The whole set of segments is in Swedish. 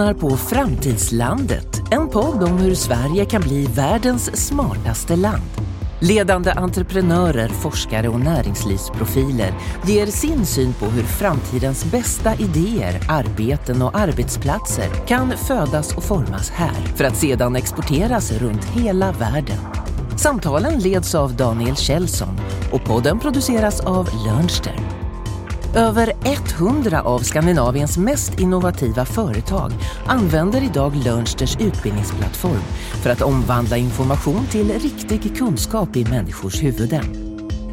lyssnar på Framtidslandet, en podd om hur Sverige kan bli världens smartaste land. Ledande entreprenörer, forskare och näringslivsprofiler ger sin syn på hur framtidens bästa idéer, arbeten och arbetsplatser kan födas och formas här för att sedan exporteras runt hela världen. Samtalen leds av Daniel Kjellson och podden produceras av Lernster. Över 100 av Skandinaviens mest innovativa företag använder idag Learnsters utbildningsplattform för att omvandla information till riktig kunskap i människors huvuden.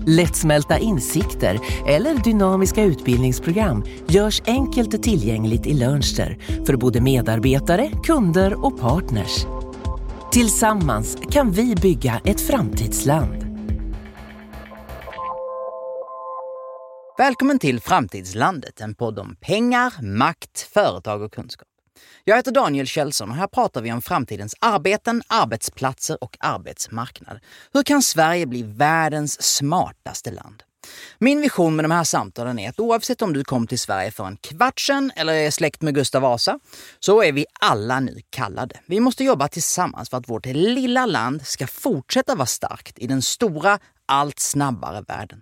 Lättsmälta insikter eller dynamiska utbildningsprogram görs enkelt tillgängligt i Learnster för både medarbetare, kunder och partners. Tillsammans kan vi bygga ett framtidsland. Välkommen till Framtidslandet, en podd om pengar, makt, företag och kunskap. Jag heter Daniel Kjellson och här pratar vi om framtidens arbeten, arbetsplatser och arbetsmarknad. Hur kan Sverige bli världens smartaste land? Min vision med de här samtalen är att oavsett om du kom till Sverige för en kvart sedan eller är släkt med Gustav Vasa, så är vi alla nu kallade. Vi måste jobba tillsammans för att vårt lilla land ska fortsätta vara starkt i den stora, allt snabbare världen.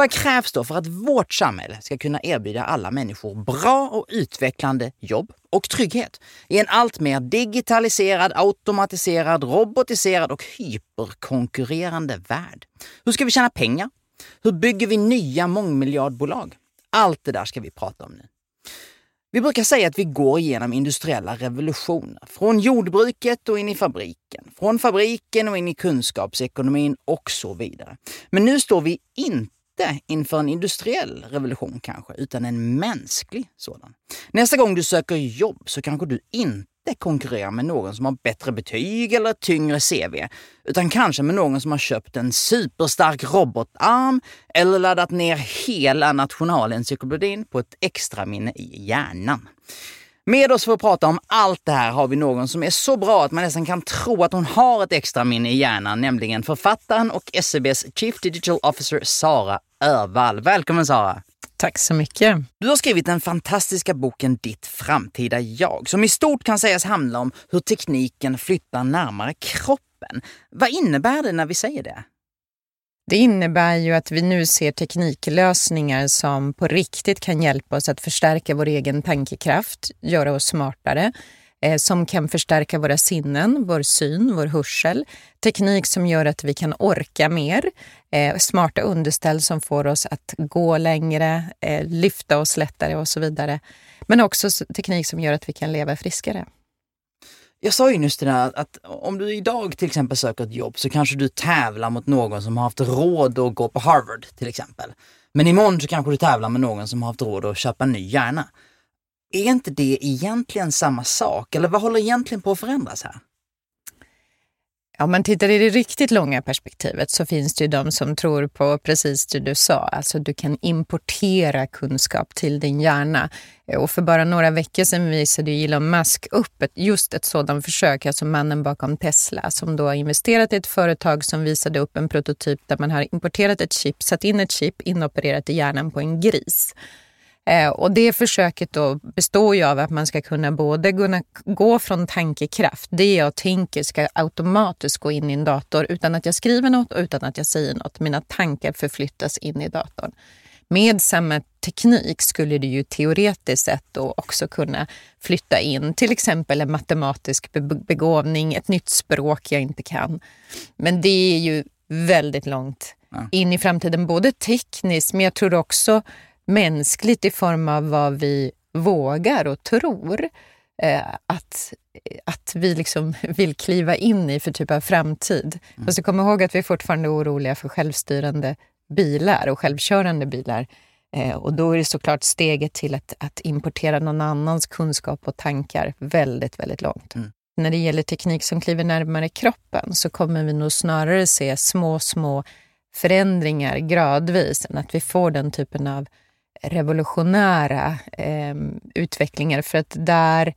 Vad krävs då för att vårt samhälle ska kunna erbjuda alla människor bra och utvecklande jobb och trygghet i en allt mer digitaliserad, automatiserad, robotiserad och hyperkonkurrerande värld? Hur ska vi tjäna pengar? Hur bygger vi nya mångmiljardbolag? Allt det där ska vi prata om nu. Vi brukar säga att vi går igenom industriella revolutioner. Från jordbruket och in i fabriken. Från fabriken och in i kunskapsekonomin och så vidare. Men nu står vi inte inte inför en industriell revolution kanske, utan en mänsklig sådan. Nästa gång du söker jobb så kanske du inte konkurrerar med någon som har bättre betyg eller tyngre CV, utan kanske med någon som har köpt en superstark robotarm eller laddat ner hela nationalencyklopedin på ett extra minne i hjärnan. Med oss för att prata om allt det här har vi någon som är så bra att man nästan kan tro att hon har ett extra minne i hjärnan, nämligen författaren och SEBs Chief Digital Officer Sara Örvall. Välkommen Sara! Tack så mycket. Du har skrivit den fantastiska boken Ditt framtida jag, som i stort kan sägas handla om hur tekniken flyttar närmare kroppen. Vad innebär det när vi säger det? Det innebär ju att vi nu ser tekniklösningar som på riktigt kan hjälpa oss att förstärka vår egen tankekraft, göra oss smartare, Eh, som kan förstärka våra sinnen, vår syn, vår hörsel. Teknik som gör att vi kan orka mer. Eh, smarta underställ som får oss att gå längre, eh, lyfta oss lättare och så vidare. Men också teknik som gör att vi kan leva friskare. Jag sa ju nyss till dig att om du idag till exempel söker ett jobb så kanske du tävlar mot någon som har haft råd att gå på Harvard till exempel. Men imorgon så kanske du tävlar med någon som har haft råd att köpa en ny hjärna. Är inte det egentligen samma sak? Eller vad håller egentligen på att förändras här? Om man tittar i det riktigt långa perspektivet så finns det ju de som tror på precis det du sa, alltså du kan importera kunskap till din hjärna. Och för bara några veckor sedan visade Elon Musk upp ett, just ett sådant försök, alltså mannen bakom Tesla, som då har investerat i ett företag som visade upp en prototyp där man har importerat ett chip, satt in ett chip inopererat i hjärnan på en gris. Eh, och det försöket då består ju av att man ska kunna både kunna gå från tankekraft, det jag tänker ska automatiskt gå in i en dator utan att jag skriver något och utan att jag säger något. Mina tankar förflyttas in i datorn. Med samma teknik skulle du ju teoretiskt sett då också kunna flytta in till exempel en matematisk begåvning, ett nytt språk jag inte kan. Men det är ju väldigt långt in i framtiden, både tekniskt men jag tror också mänskligt i form av vad vi vågar och tror eh, att, att vi liksom vill kliva in i för typ av framtid. Mm. Och så kom ihåg att vi är fortfarande oroliga för självstyrande bilar och självkörande bilar. Eh, och då är det såklart steget till att, att importera någon annans kunskap och tankar väldigt, väldigt långt. Mm. När det gäller teknik som kliver närmare kroppen så kommer vi nog snarare se små, små förändringar gradvis än att vi får den typen av revolutionära eh, utvecklingar för att där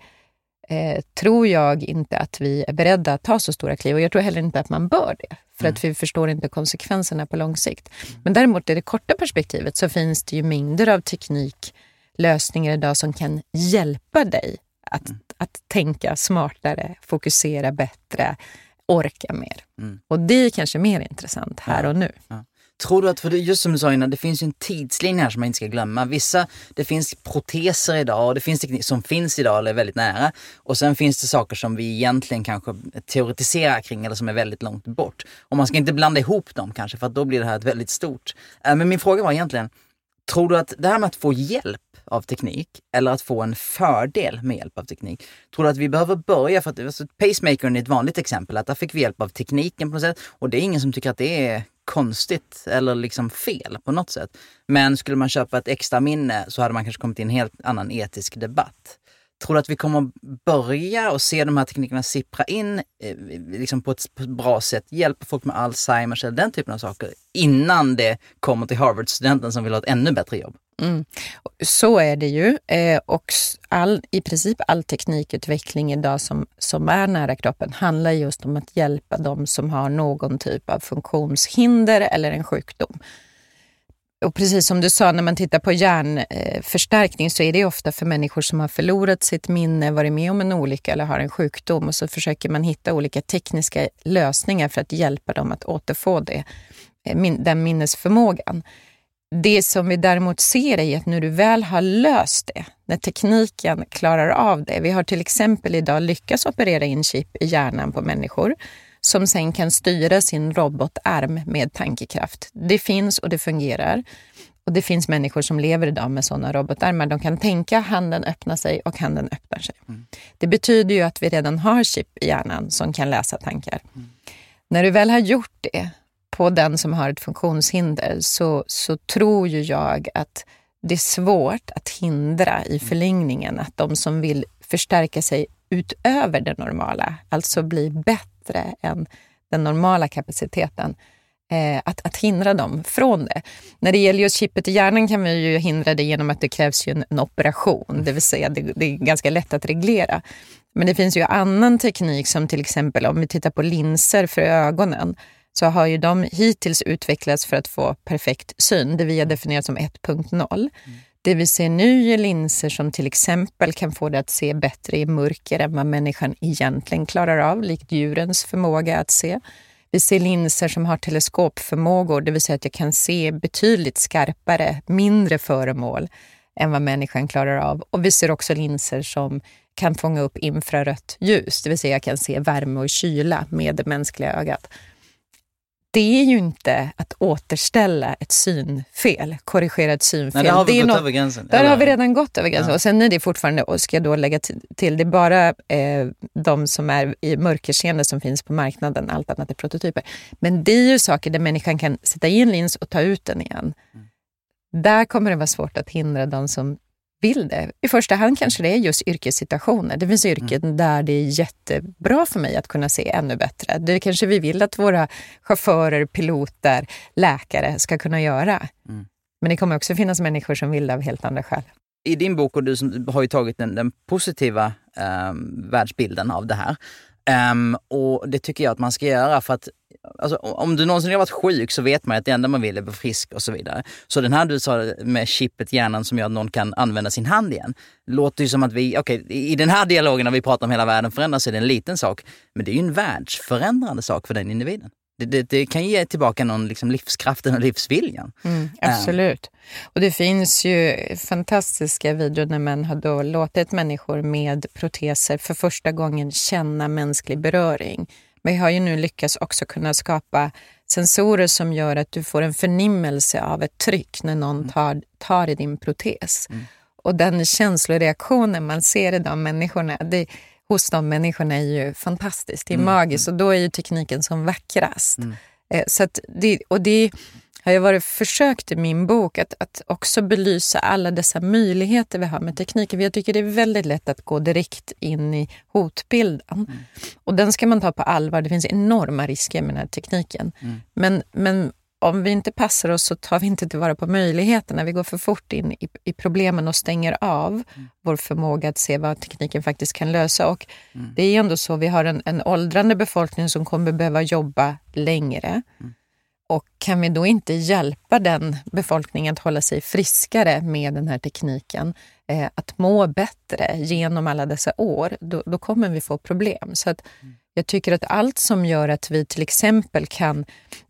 eh, tror jag inte att vi är beredda att ta så stora kliv och jag tror heller inte att man bör det för mm. att vi förstår inte konsekvenserna på lång sikt. Men däremot i det korta perspektivet så finns det ju mängder av tekniklösningar idag som kan hjälpa dig att, att tänka smartare, fokusera bättre, orka mer. Mm. Och det är kanske mer intressant här ja. och nu. Ja. Tror du att, för just som du sa innan, det finns ju en tidslinje här som man inte ska glömma. Vissa, det finns proteser idag och det finns teknik som finns idag eller är väldigt nära. Och sen finns det saker som vi egentligen kanske teoretiserar kring eller som är väldigt långt bort. Och man ska inte blanda ihop dem kanske för att då blir det här ett väldigt stort. Äh, men min fråga var egentligen, tror du att det här med att få hjälp av teknik eller att få en fördel med hjälp av teknik. Tror du att vi behöver börja, för att alltså, pacemakern är ett vanligt exempel, att där fick vi hjälp av tekniken på något sätt och det är ingen som tycker att det är konstigt eller liksom fel på något sätt. Men skulle man köpa ett extra minne så hade man kanske kommit i en helt annan etisk debatt. Tror du att vi kommer börja och se de här teknikerna sippra in eh, liksom på ett bra sätt, hjälpa folk med Alzheimers eller den typen av saker innan det kommer till Harvard-studenten som vill ha ett ännu bättre jobb? Mm. Så är det ju. Eh, och all, i princip all teknikutveckling idag som, som är nära kroppen handlar just om att hjälpa dem som har någon typ av funktionshinder eller en sjukdom. Och precis som du sa, när man tittar på hjärnförstärkning så är det ofta för människor som har förlorat sitt minne, varit med om en olycka eller har en sjukdom och så försöker man hitta olika tekniska lösningar för att hjälpa dem att återfå det, eh, den minnesförmågan. Det som vi däremot ser är att när du väl har löst det, när tekniken klarar av det. Vi har till exempel idag lyckats operera in chip i hjärnan på människor som sen kan styra sin robotarm med tankekraft. Det finns och det fungerar. Och det finns människor som lever idag med sådana robotarmar. De kan tänka, handen öppnar sig och handen öppnar sig. Mm. Det betyder ju att vi redan har chip i hjärnan som kan läsa tankar. Mm. När du väl har gjort det på den som har ett funktionshinder så, så tror ju jag att det är svårt att hindra i förlängningen att de som vill förstärka sig utöver det normala, alltså bli bättre än den normala kapaciteten, eh, att, att hindra dem från det. När det gäller just chippet i hjärnan kan vi ju hindra det genom att det krävs ju en, en operation, det vill säga det, det, är ganska lätt att reglera. Men det finns ju annan teknik som till exempel om vi tittar på linser för ögonen så har ju de hittills utvecklats för att få perfekt syn, det vi har definierat som 1.0. Mm. Det vi ser nu är linser som till exempel kan få det att se bättre i mörker än vad människan egentligen klarar av, likt djurens förmåga att se. Vi ser linser som har teleskopförmågor, det vill säga att jag kan se betydligt skarpare, mindre föremål än vad människan klarar av. Och vi ser också linser som kan fånga upp infrarött ljus, det vill säga jag kan se värme och kyla med det mänskliga ögat det är ju inte att återställa ett synfel, korrigera ett synfel. Nej, där har vi gått något, över gränsen. Där har vi redan gått över gränsen. Ja. Och sen är det fortfarande, och ska jag då lägga till, det är bara eh, de som är i mörkerseende som finns på marknaden, allt annat är prototyper. Men det är ju saker där människan kan sätta i en lins och ta ut den igen. Mm. Där kommer det vara svårt att hindra de som vill det. I första hand kanske det är just yrkessituationer. Det finns yrken mm. där det är jättebra för mig att kunna se ännu bättre. Det kanske vi vill att våra chaufförer, piloter, läkare ska kunna göra. Mm. Men det kommer också finnas människor som vill det av helt andra skäl. I din bok, och du som har ju tagit den, den positiva um, världsbilden av det här. Um, och det tycker jag att man ska göra för att Alltså, om du någonsin har varit sjuk så vet man att det enda man vill är att bli frisk och så vidare. Så den här du sa med chippet i hjärnan som gör att någon kan använda sin hand igen. Låter ju som att vi, okej okay, i den här dialogen när vi pratar om hela världen förändras så är det en liten sak. Men det är ju en världsförändrande sak för den individen. Det, det, kan ge tillbaka någon liksom livskraften och livsviljan. Mm, absolut. Um. Och det finns ju fantastiska videor när man har då låtit människor med proteser för första gången känna mänsklig beröring vi har ju nu lyckats också kunna skapa sensorer som gör att du får en förnimmelse av ett tryck när någon mm. tar, tar i din protes. Mm. Och den känsloreaktionen man ser i de människorna, det, hos de människorna är ju fantastiskt. Det är mm. magiskt och då är ju tekniken som vackrast. Mm. Eh, så det, och det har jag varit försökt i min bok att, att också belysa alla dessa möjligheter vi har med tekniken. jag tycker det är väldigt lätt att gå direkt in i hotbilden. Mm. Och den ska man ta på allvar. Det finns enorma risker med den här tekniken. Mm. Men, men om vi inte passar oss så tar vi inte tillvara på möjligheterna. Vi går för fort in i, i problemen och stänger av mm. vår förmåga att se vad tekniken faktiskt kan lösa. Och mm. Det är ändå så, vi har en, en åldrande befolkning som kommer behöva jobba längre. Mm. Och kan vi då inte hjälpa den befolkningen att hålla sig friskare med den här tekniken, eh, att må bättre genom alla dessa år, då, då kommer vi få problem. Så att jag tycker att allt som gör att vi till exempel kan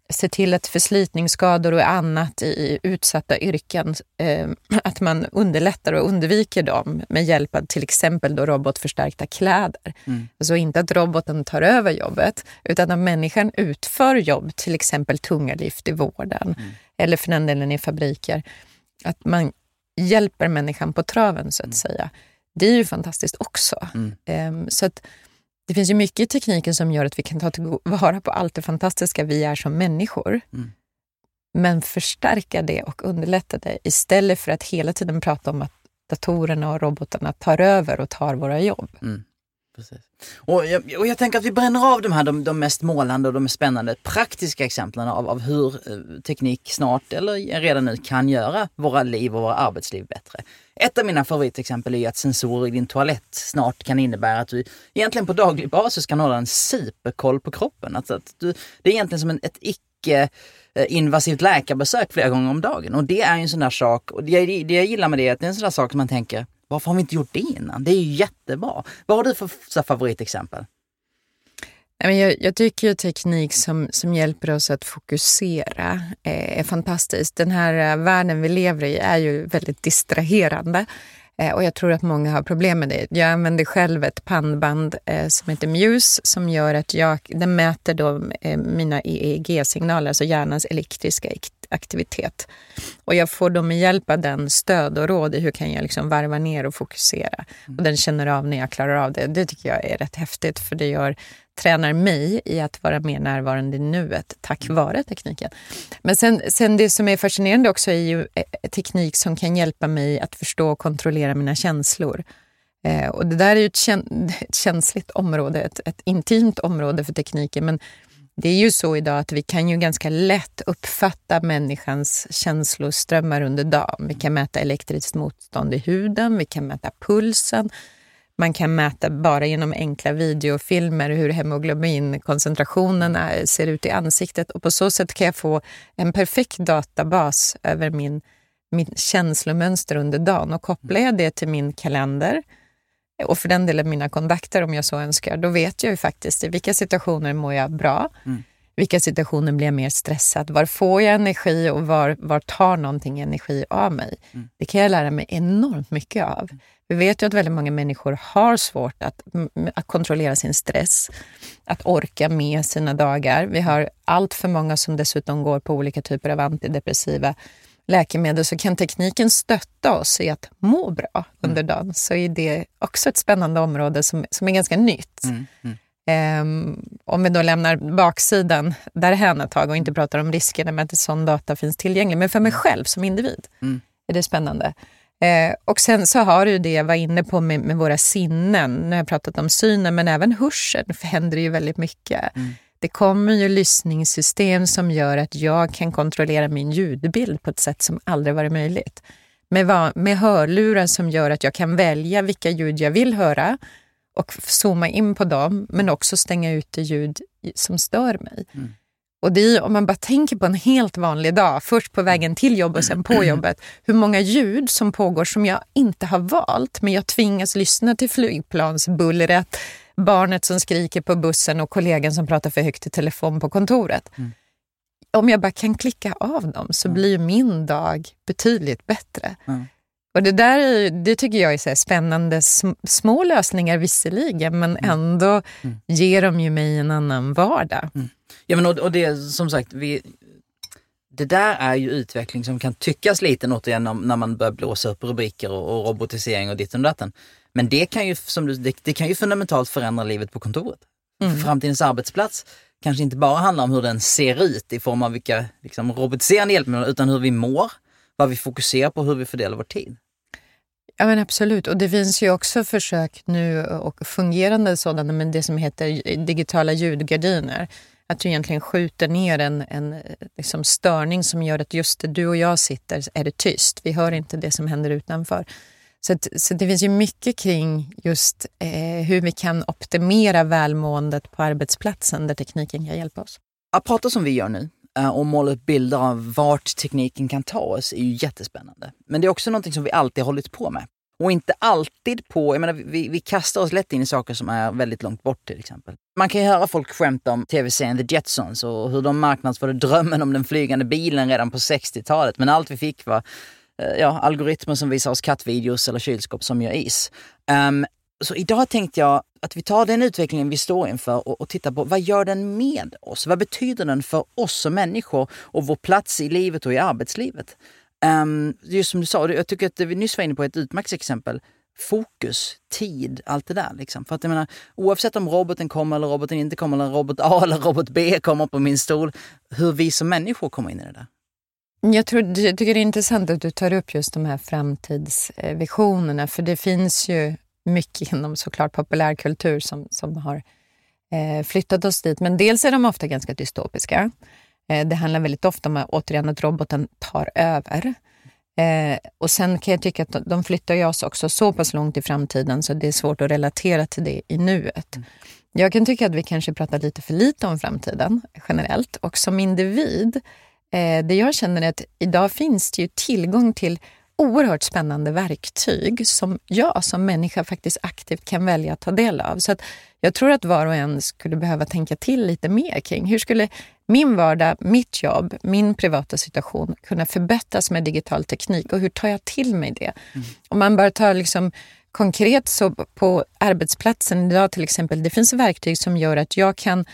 se till att förslitningsskador och annat i utsatta yrken, eh, att man underlättar och undviker dem med hjälp av till exempel då robotförstärkta kläder. Mm. Alltså inte att roboten tar över jobbet, utan att människan utför jobb, till exempel tunga lyft i vården mm. eller för den delen i fabriker. Att man hjälper människan på traven så att mm. säga. Det är ju fantastiskt också. Eh, så att det finns ju mycket i tekniken som gör att vi kan ta tillvara på allt det fantastiska vi är som människor. Mm. Men förstärka det och underlätta det istället för att hela tiden prata om att datorerna och robotarna tar över och tar våra jobb. Mm. Precis. Och jag, och jag tänker att vi bränner av de här de, de mest målande och de mest spännande praktiska exemplen av, av hur eh, teknik snart eller redan nu kan göra våra liv och våra arbetsliv bättre. Ett av mina favoritexempel är att sensorer i din toalett snart kan innebära att du egentligen på daglig basis kan hålla en superkoll på kroppen. Alltså att du, det är egentligen som en, ett icke eh, invasivt läkarbesök flera gånger om dagen. Och det är en sån där sak, och det, det jag gillar med det är att det är en sån där sak som man tänker, varför har vi inte gjort det innan? Det är ju jättebra. Vad har du för favoritexempel? Jag, jag tycker ju teknik som, som hjälper oss att fokusera eh, är fantastiskt. Den här eh, världen vi lever i är ju väldigt distraherande. Eh, och jag tror att många har problem med det. Jag använder själv ett pannband som heter Muse som gör att jag, den mäter då mina EEG-signaler, alltså hjärnans elektriska aktivitet. Och jag får då med hjälp av den stöd och råd i hur kan jag liksom varva ner och fokusera. Och den känner av när jag klarar av det. Det tycker jag är rätt häftigt för det gör tränar mig i att vara mer närvarande i nuet tack vare tekniken. Men sen, sen det som är fascinerande också är ju eh, teknik som kan hjälpa mig att förstå och kontrollera mina känslor. Eh, och det där är ju ett, kän, ett känsligt område, ett, ett, intimt område för tekniken. Men det är ju så idag att vi kan ju ganska lätt uppfatta människans känsloströmmar under dagen. Vi kan mäta elektriskt motstånd i huden, vi kan mäta pulsen, man kan mäta bara genom enkla videofilmer hur hemoglobinkoncentrationen ser ut i ansiktet. Och på så sätt kan jag få en perfekt databas över min, min känslomönster under dagen. Och kopplar jag det till min kalender och för den delen mina kontakter om jag så önskar, då vet jag ju faktiskt i vilka situationer mår jag bra, mm vilka situationer blir jag mer stressad, var får jag energi och var, var tar någonting energi av mig? Mm. Det kan jag lära mig enormt mycket av. Vi vet ju att väldigt många människor har svårt att, att kontrollera sin stress, att orka med sina dagar. Vi har allt för många som dessutom går på olika typer av antidepressiva läkemedel så kan tekniken stötta oss i att må bra under mm. dagen så är det också ett spännande område som, som är ganska nytt. Mm. Mm. Um, om vi då lämnar baksidan därhän ett tag och inte pratar om riskerna med att sån data finns tillgänglig. Men för mig mm. själv som individ mm. är det spännande. Eh, och sen så har du det jag var inne på med, med, våra sinnen. Nu har jag pratat om synen, men även hörseln händer ju väldigt mycket. Mm. Det kommer ju lyssningssystem som gör att jag kan kontrollera min ljudbild på ett sätt som aldrig varit möjligt. Med, med hörlurar som gör att jag kan välja vilka ljud jag vill höra och zooma in på dem, men också stänga ute ljud som stör mig. Mm. Och det är, om man bara tänker på en helt vanlig dag, först på vägen till jobbet och sen på jobbet, hur många ljud som pågår som jag inte har valt, men jag tvingas lyssna till flygplansbullret, barnet som skriker på bussen och kollegan som pratar för högt i telefon på kontoret. Mm. Om jag bara kan klicka av dem så mm. blir min dag betydligt bättre. Mm. Och det där är, det tycker jag är så spännande små lösningar visserligen, men mm. ändå mm. ger de ju mig en annan vardag. Mm. Ja men och, och det som sagt, vi, det där är ju utveckling som kan tyckas liten återigen när man börjar blåsa upp rubriker och, och robotisering och ditten och datten. Men det kan ju, som du, det, det, kan ju fundamentalt förändra livet på kontoret. Mm. Framtidens arbetsplats kanske inte bara handlar om hur den ser ut i form av vilka liksom, robotiserande hjälpmedel, utan hur vi mår, vad vi fokuserar på, hur vi fördelar vår tid. Ja men absolut, och det finns ju också försök nu och fungerande sådana med det som heter digitala ljudgardiner. Att du egentligen skjuter ner en, en liksom störning som gör att just där du och jag sitter är det tyst. Vi hör inte det som händer utanför. Så, att, så det finns ju mycket kring just eh, hur vi kan optimera välmåendet på arbetsplatsen där tekniken kan hjälpa oss. Att prata som vi gör nu, Eh, och måla upp bilder av vart tekniken kan ta oss är ju jättespännande. Men det är också någonting som vi alltid har hållit på med. Och inte alltid på, jag menar vi, vi kastar oss lätt in i saker som är väldigt långt bort till exempel. Man kan ju höra folk skämta om tv-serien The Jetsons och hur de marknadsförde drömmen om den flygande bilen redan på 60-talet. Men allt vi fick var eh, ja, algoritmer som visar oss kattvideos eller kylskåp som gör is. Um, så idag tänkte jag att vi tar den utvecklingen vi står inför och, och tittar på vad gör den med oss? Vad betyder den för oss som människor och vår plats i livet och i arbetslivet? Um, just som du sa, jag tycker att vi nyss var inne på ett utmärkt exempel. Fokus, tid, allt det där. Liksom. För att jag menar, oavsett om roboten kommer eller roboten inte kommer, eller robot A eller robot B kommer på min stol, hur vi som människor kommer in i det där. Jag, tror, jag tycker det är intressant att du tar upp just de här framtidsvisionerna, för det finns ju mycket inom såklart populärkultur som, som har eh, flyttat oss dit. Men dels är de ofta ganska dystopiska. Eh, det handlar väldigt ofta om återigen att roboten tar över. Eh, och sen kan jag tycka att de flyttar oss också så pass långt i framtiden så det är svårt att relatera till det i nuet. Mm. Jag kan tycka att vi kanske pratar lite för lite om framtiden generellt och som individ, eh, det jag känner är att idag finns det ju tillgång till oerhört spännande verktyg som jag som människa faktiskt aktivt kan välja att ta del av. Så att jag tror att var och en skulle behöva tänka till lite mer kring hur skulle min vardag, mitt jobb, min privata situation kunna förbättras med digital teknik och hur tar jag till mig det? Mm. Om man bara tar liksom konkret så på arbetsplatsen idag till exempel, det finns verktyg som gör att jag kan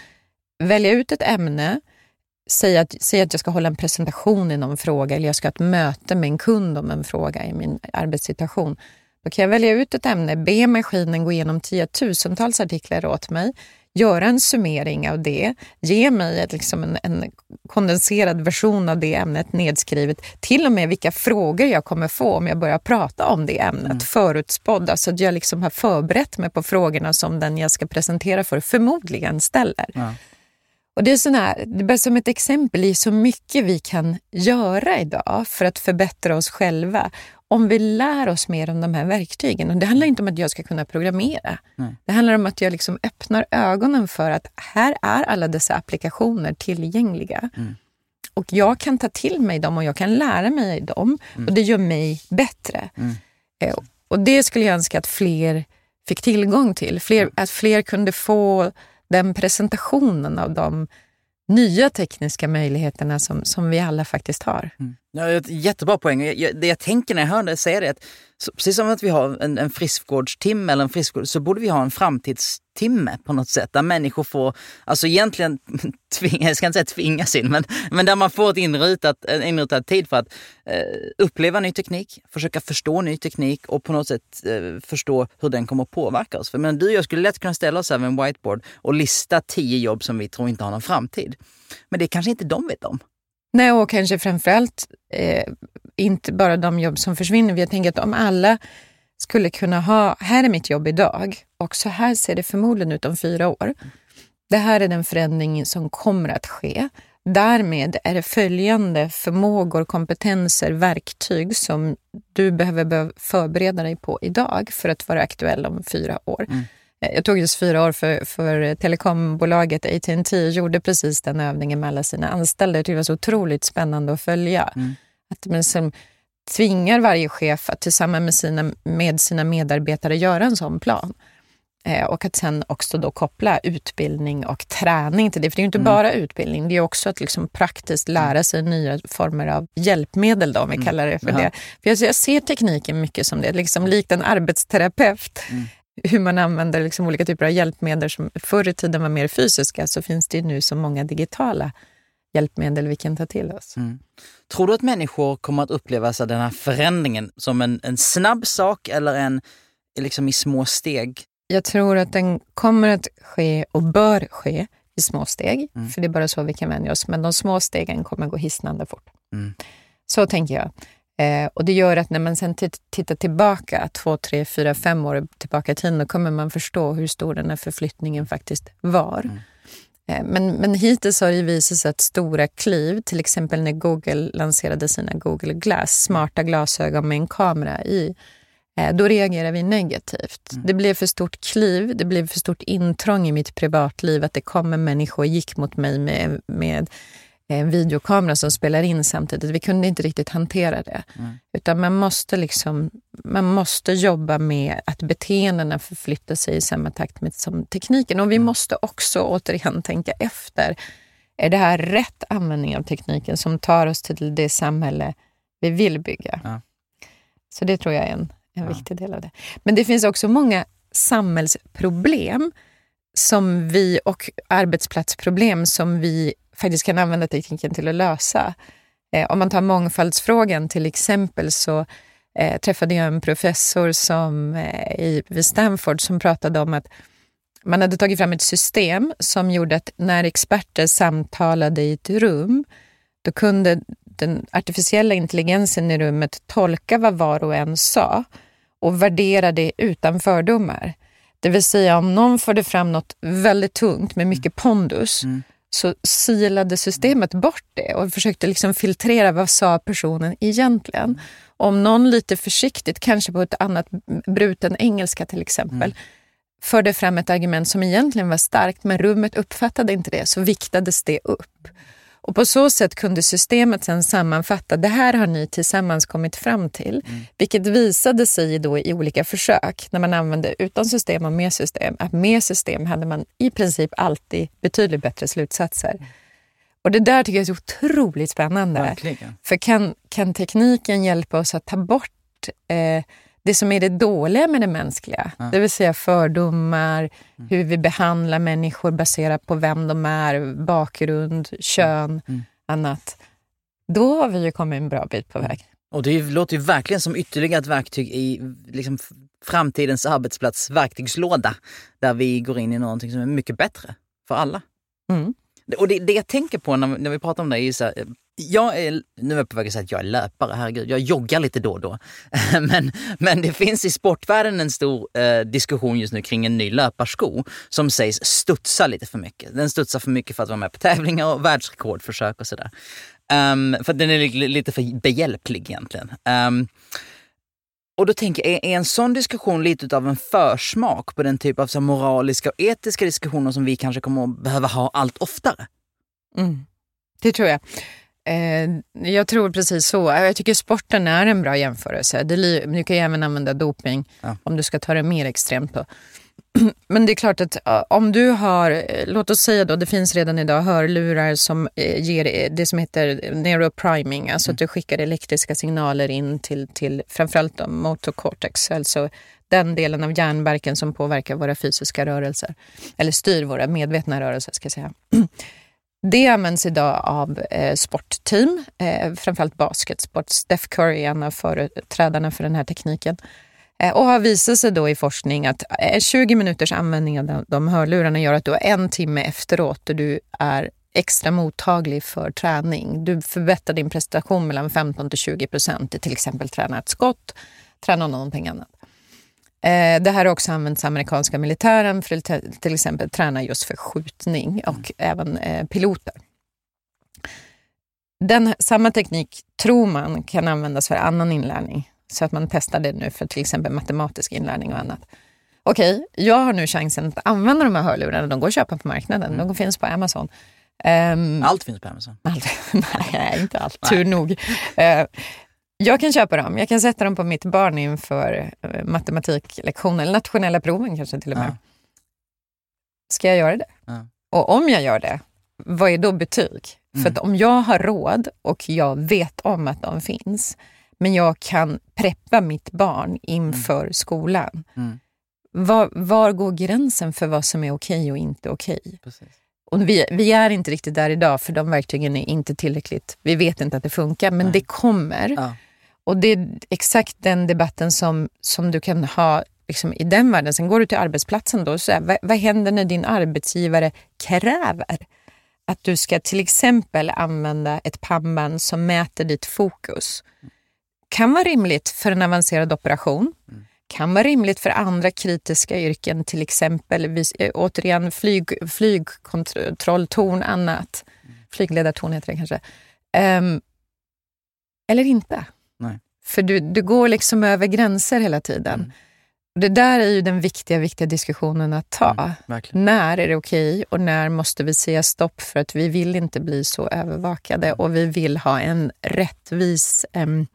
välja ut ett ämne säga att, säga att jag ska hålla en presentation i någon fråga eller jag ska ha ett möte med en kund om en fråga i min arbetssituation. Då kan jag välja ut ett ämne, be maskinen gå igenom tiotusentals artiklar åt mig, göra en summering av det, ge mig ett, liksom en, en, kondenserad version av det ämnet nedskrivet, till och med vilka frågor jag kommer få om jag börjar prata om det ämnet, mm. förutspådd, alltså att jag liksom har förberett mig på frågorna som den jag ska presentera för förmodligen ställer. Ja. Och det är sån här, det är som ett exempel i så mycket vi kan göra idag för att förbättra oss själva om vi lär oss mer om de här verktygen. Och det handlar inte om att jag ska kunna programmera. Nej. Det handlar om att jag liksom öppnar ögonen för att här är alla dessa applikationer tillgängliga. Mm. Och jag kan ta till mig dem och jag kan lära mig dem mm. och det gör mig bättre. Mm. Eh, och det skulle jag önska att fler fick tillgång till. Fler, mm. att fler kunde få den presentationen av de nya tekniska möjligheterna som, som vi alla faktiskt har. Mm. Ja, jättebra poäng. Jag, det jag tänker när jag hör det säga det är att så, precis som att vi har en, en friskvårdstimme eller en friskvård, så borde vi ha en framtidstimme på något sätt. Där människor får, alltså egentligen tvinga, jag ska inte säga tvingas in, men, men där man får ett inrutat, en inrutad tid för att eh, uppleva ny teknik, försöka förstå ny teknik och på något sätt eh, förstå hur den kommer att påverka oss. För men du och jag skulle lätt kunna ställa oss över en whiteboard och lista tio jobb som vi tror inte har någon framtid. Men det kanske inte de vet om. Nej, och kanske framförallt eh, inte bara de jobb som försvinner. Jag tänker att om alla skulle kunna ha, här är mitt jobb idag och så här ser det förmodligen ut om fyra år. Det här är den förändring som kommer att ske. Därmed är det följande förmågor, kompetenser, verktyg som du behöver förbereda dig på idag för att vara aktuell om fyra år. Mm. Eh, jag tog just fyra år för, för telekombolaget AT&T gjorde precis den övningen med alla sina anställda. Det var så otroligt spännande att följa. Mm. Att man som tvingar varje chef att tillsammans med sina, med sina medarbetare göra en sån plan. Eh, och att sen också då koppla utbildning och träning till det. För det är ju inte mm. bara utbildning, det är också att liksom praktiskt lära mm. sig nya former av hjälpmedel, då, om vi mm. kallar det för Jaha. det. För jag, jag, ser tekniken mycket som det, liksom likt en arbetsterapeut. Mm hur man använder liksom olika typer av hjälpmedel som förr i tiden var mer fysiska så finns det nu så många digitala hjälpmedel vi kan ta till oss. Mm. Tror du att människor kommer att uppleva så den här förändringen som en, en snabb sak eller en liksom i små steg? Jag tror att den kommer att ske och bör ske i små steg, mm. för det är bara så vi kan vänja oss. Men de små stegen kommer gå hisnande fort. Mm. Så tänker jag. Eh, och Det gör att när man sen tittar tillbaka, två, tre, fyra, fem år tillbaka i tiden, då kommer man förstå hur stor den här förflyttningen faktiskt var. Mm. Eh, men, men hittills har det visat sig att stora kliv, till exempel när Google lanserade sina Google Glass, smarta glasögon med en kamera i, eh, då reagerar vi negativt. Mm. Det blev för stort kliv, det blev för stort intrång i mitt privatliv att det kommer människor och gick mot mig med, med en videokamera som spelar in samtidigt. Vi kunde inte riktigt hantera det. Mm. Utan man måste, liksom, man måste jobba med att beteendena förflyttar sig i samma takt med som tekniken. Och vi måste också återigen tänka efter. Är det här rätt användning av tekniken som tar oss till det samhälle vi vill bygga? Ja. Så det tror jag är en, en Ja. viktig del av det. Men det finns också många samhällsproblem som vi och arbetsplatsproblem som vi faktiskt kan använda tekniken till att lösa. Eh, om man tar mångfaldsfrågan till exempel så eh, träffade jag en professor som, eh, i, vid Stanford som pratade om att man hade tagit fram ett system som gjorde att när experter samtalade i ett rum, då kunde den artificiella intelligensen i rummet tolka vad var och en sa och värdera det utan fördomar. Det vill säga om någon förde fram något väldigt tungt med mycket pondus Mm så silade systemet bort det och försökte liksom filtrera vad sa personen egentligen. Om någon lite försiktigt, kanske på ett annat bruten engelska till exempel, förde fram ett argument som egentligen var starkt men rummet uppfattade inte det så viktades det upp. Och på så sätt kunde systemet sen sammanfatta, det här har ni tillsammans kommit fram till. Vilket visade sig då i olika försök när man använde utan system och med system, att med system hade man i princip alltid betydligt bättre slutsatser. Och det där tycker jag är så otroligt spännande. Verkligen. För kan, kan tekniken hjälpa oss att ta bort eh, det som är det dåliga med det mänskliga, det vill säga fördomar, hur vi behandlar människor baserat på vem de är, bakgrund, kön, annat. Då har vi ju kommit en bra bit på väg. Och det låter ju verkligen som ytterligare ett verktyg i liksom, framtidens arbetsplats verktygslåda. Där vi går in i någonting som är mycket bättre för alla. Mm. Och det, det jag tänker på när, när vi pratar om det är ju så här, jag är, nu är jag på väg att säga att jag är löpare, herregud, jag joggar lite då och då. men, men det finns i sportvärlden en stor eh, diskussion just nu kring en ny löparsko som sägs studsa lite för mycket. Den studsar för mycket för att vara med på tävlingar och världsrekordförsök och sådär. Um, för den är lite för behjälplig egentligen. Um, och då tänker jag, är, är en sån diskussion lite av en försmak på den typ av så moraliska och etiska diskussioner som vi kanske kommer att behöva ha allt oftare? Mm. Det tror jag. Eh, jag tror precis så. Jag tycker sporten är en bra jämförelse. Det, du kan ju även använda doping Ja. om du ska ta det mer extremt. Då. Men det är klart att om du har, eh, låt oss säga då, det finns redan idag hörlurar som eh, ger eh, det som heter neuropriming, alltså att du skickar elektriska signaler in till, till framförallt då motocortex, alltså den delen av hjärnbarken som påverkar våra fysiska rörelser, eller styr våra medvetna rörelser ska jag säga. Det används idag av eh, sportteam, eh, framförallt basketsport. Steph Curry är en av företrädarna för den här tekniken. Eh, och har visat sig då i forskning att eh, 20 minuters användning av de, de hörlurarna gör att du har en timme efteråt där du är extra mottaglig för träning. Du förbättrar din prestation mellan 15 till 20 procent, till exempel träna ett skott, träna någonting annat. Eh, det här har också använts amerikanska militären för att till- exempel träna just för skjutning och även eh, piloter. Den, samma teknik tror man kan användas för annan inlärning. Så att man testar det nu för till exempel matematisk inlärning och annat. Okej, jag har nu chansen att använda de här hörlurarna. De går att köpa på marknaden. De finns på Amazon. Ehm, Allt finns på Amazon. allt. Nej, inte allt. Tur nog. Eh, jag kan köpa dem. Jag kan sätta dem på mitt barn inför eh, matematiklektionen, eller nationella proven kanske till och med. Ja. Ska jag göra det? Ja. Och om jag gör det, vad är då betyg? För att om jag har råd och jag vet om att de finns, men jag kan preppa mitt barn inför skolan. Mm. Var, var går gränsen för vad som är okej och inte okej? Precis. Och vi, vi är inte riktigt där idag för de verktygen är inte tillräckligt. Vi vet inte att det funkar, men Nej. det kommer. Ja. Och det är exakt den debatten som, som du kan ha liksom, i den världen. Sen går du till arbetsplatsen då, så här, vad, vad händer när din arbetsgivare kräver att du ska till exempel använda ett pannband som mäter ditt fokus? Kan vara rimligt för en avancerad operation. Kan vara rimligt för andra kritiska yrken, till exempel eh, återigen flyg, flygkontrolltorn, annat. Flygledartorn heter det kanske. Ehm, eller inte. För du, du går liksom över gränser hela tiden. Det där är ju den viktiga, viktiga diskussionen att ta. Mm, när är det okej okay och när måste vi säga stopp för att vi vill inte bli så övervakade mm. och vi vill ha en rättvis um,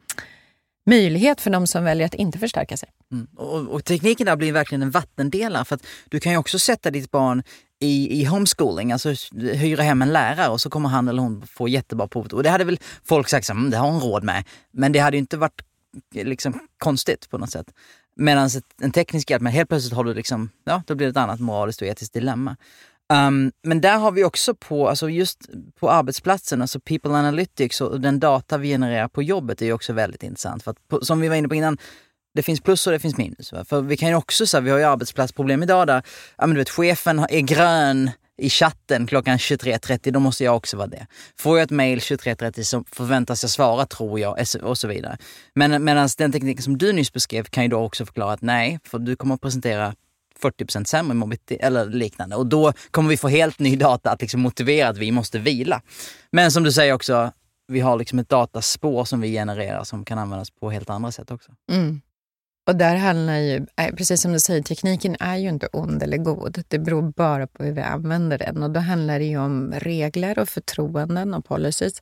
möjlighet för de som väljer att inte förstärka sig. Mm. Och, och, tekniken där blir verkligen en vattendelare för att du kan ju också sätta ditt barn i, i homeschooling, alltså hyra hem en lärare och så kommer han eller hon få jättebra provet. Och det hade väl folk sagt, som, mm, det har hon råd med. Men det hade ju inte varit liksom konstigt på något sätt. Medan en teknisk hjälp, men helt plötsligt har du liksom, ja, då blir det ett annat moraliskt och etiskt dilemma. Um, men där har vi också på, alltså just på arbetsplatsen, alltså people analytics och den data vi genererar på jobbet är också väldigt intressant. För att på, som vi var inne på innan, det finns plus och det finns minus. Va? För vi kan ju också, säga, vi har ju arbetsplatsproblem idag där, ja men du vet chefen är grön i chatten klockan 23.30, då måste jag också vara det. Får jag ett mail 23.30 så förväntas jag svara, tror jag, och så vidare. Men medan den tekniken som du nyss beskrev kan ju då också förklara att nej, för du kommer att presentera 40% sämre mobilitet eller liknande. Och då kommer vi få helt ny data att liksom motivera att vi måste vila. Men som du säger också, vi har liksom ett dataspår som vi genererar som kan användas på helt andra sätt också. Mm. Och där handlar ju, precis som du säger, tekniken är ju inte ond eller god. Det beror bara på hur vi använder den. Och då handlar det ju om regler och förtroenden och policies.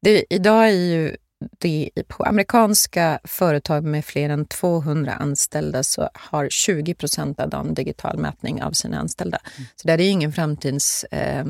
Det, idag är ju det, på amerikanska företag med fler än 200 anställda så har 20 procent av dem digital mätning av sina anställda. Mm. Så det är ingen framtids... Eh,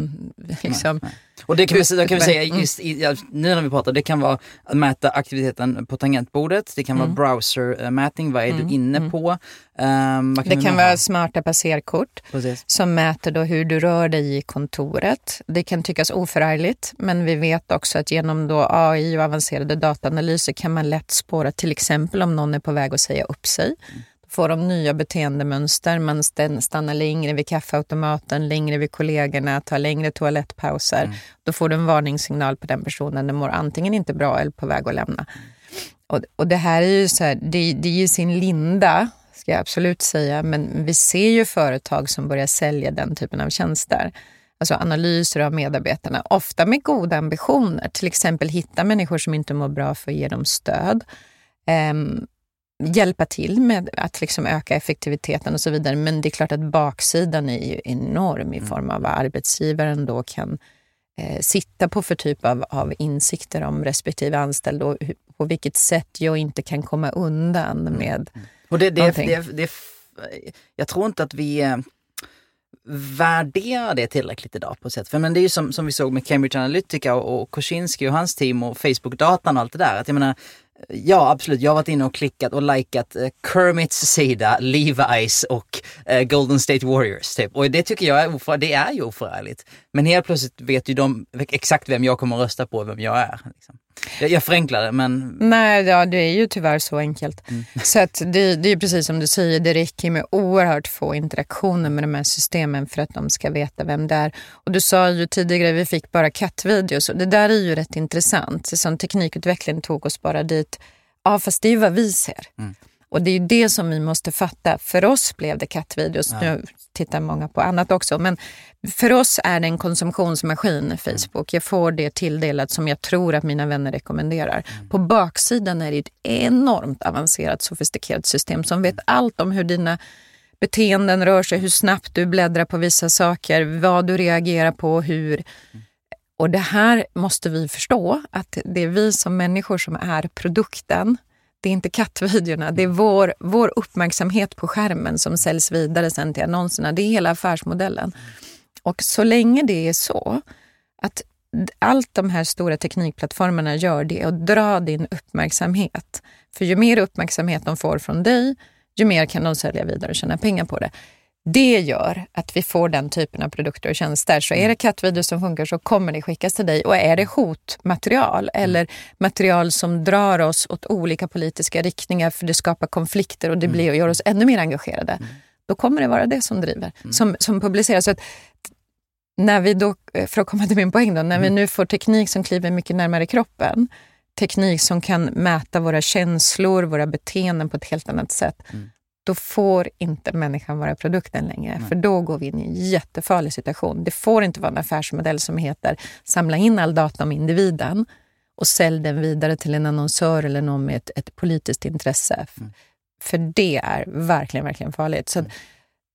liksom, nej, nej. Och det kan det kan vi säga, mm. just i, nu när vi pratar, det kan vara att mäta aktiviteten på tangentbordet, det kan mm. vara browsermätning, vad är mm. du inne mm. på? Um, det kan vara smarta passerkort Precis. som mäter då hur du rör dig i kontoret. Det kan tyckas oförargligt, men vi vet också att genom då AI och avancerade dataanalyser kan man lätt spåra till exempel om någon är på väg att säga upp sig. Mm får de nya beteendemönster. Man stannar längre vid kaffeautomaten, längre vid kollegorna, tar längre toalettpauser. Mm. Då får du en varningssignal på den personen. Den mår antingen inte bra eller på väg att lämna. Och, och, det här är ju så här, det, det är ju sin linda, ska jag absolut säga, men vi ser ju företag som börjar sälja den typen av tjänster. Alltså analyser av medarbetarna, ofta med goda ambitioner. Till exempel hitta människor som inte mår bra för att ge dem stöd. Um, hjälpa till med att liksom öka effektiviteten och så vidare. Men det är klart att baksidan är ju enorm i mm. form av vad arbetsgivaren då kan eh, sitta på för typ av, av insikter om respektive anställd och hur, på vilket sätt jag inte kan komma undan mm. med mm. och det, det, det, det, Jag tror inte att vi eh, värderar det tillräckligt idag på sätt. För men det är ju som, som vi såg med Cambridge Analytica och, och Kosinski och hans team och Facebook-datan och allt det där. Att jag menar, Ja, absolut. Jag har varit inne och klickat och likat eh, Kermits sida, Levi's och eh, Golden State Warriors. Typ. Och det tycker jag är, oför, det är ju oförargligt. Men helt plötsligt vet ju de exakt vem jag kommer att rösta på, vem jag är. Liksom. Jag, jag förenklar det men... Nej, ja, det är ju tyvärr så enkelt. Mm. Så att det, det är precis som du säger, det räcker med oerhört få interaktioner med de här systemen för att de ska veta vem det är. Och du sa ju tidigare, vi fick bara kattvideos och det där är ju rätt intressant. Som teknikutvecklingen tog oss bara dit. Ja, fast det är ju vad vi ser. Mm. Och det är det som vi måste fatta. För oss blev det kattvideos. Ja. Nu tittar många på annat också. Men för oss är det en konsumtionsmaskin, mm. Facebook. Jag får det tilldelat som jag tror att mina vänner rekommenderar. Mm. På baksidan är det ett enormt avancerat, sofistikerat system som vet allt om hur dina beteenden rör sig, hur snabbt du bläddrar på vissa saker, vad du reagerar på, hur. Mm. Och det här måste vi förstå, att det är vi som människor som är produkten det är inte kattvideorna, det är vår, vår uppmärksamhet på skärmen som säljs vidare sen till annonserna. Det är hela affärsmodellen. Och så länge det är så att allt de här stora teknikplattformarna gör det är att dra din uppmärksamhet. För ju mer uppmärksamhet de får från dig, ju mer kan de sälja vidare och tjäna pengar på det. Det gör att vi får den typen av produkter och tjänster. Så är mm. det kattvideor som funkar så kommer det skickas till dig. Och är det hotmaterial mm. eller material som drar oss åt olika politiska riktningar för det skapar konflikter och det blir och gör oss ännu mer engagerade. Då kommer det vara det som driver, som, som publiceras. Så att, när vi då, för att komma till min poäng, då, när vi nu får teknik som kliver mycket närmare kroppen, teknik som kan mäta våra känslor, våra beteenden på ett helt annat sätt, mm då får inte människan vara produkten längre. Nej. För då går vi in i en jättefarlig situation. Det får inte vara en affärsmodell som heter samla in all data om individen och sälj den vidare till en annonsör eller någon med ett, ett politiskt intresse. Mm. För det är verkligen, verkligen farligt. Så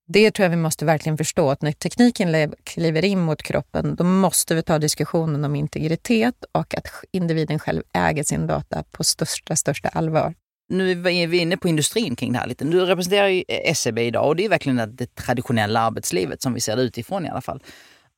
det tror jag vi måste verkligen förstå, att när tekniken kliver in mot kroppen, då måste vi ta diskussionen om integritet och att individen själv äger sin data på största, största allvar. Nu är vi inne på industrin kring det här lite. Du representerar ju SEB idag och det är verkligen det traditionella arbetslivet som vi ser det utifrån i alla fall.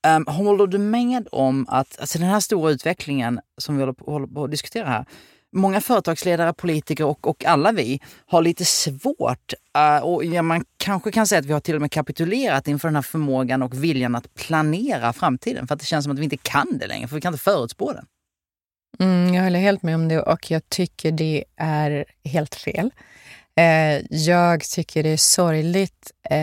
Um, håller du med om att alltså den här stora utvecklingen som vi håller på, håller på att diskutera här, många företagsledare, politiker och, och alla vi har lite svårt, uh, och ja, man kanske kan säga att vi har till och med kapitulerat inför den här förmågan och viljan att planera framtiden. För att det känns som att vi inte kan det längre, för vi kan inte förutspå den. Mm, jag håller helt med om det och jag tycker det är helt fel. Eh, jag tycker det är sorgligt eh,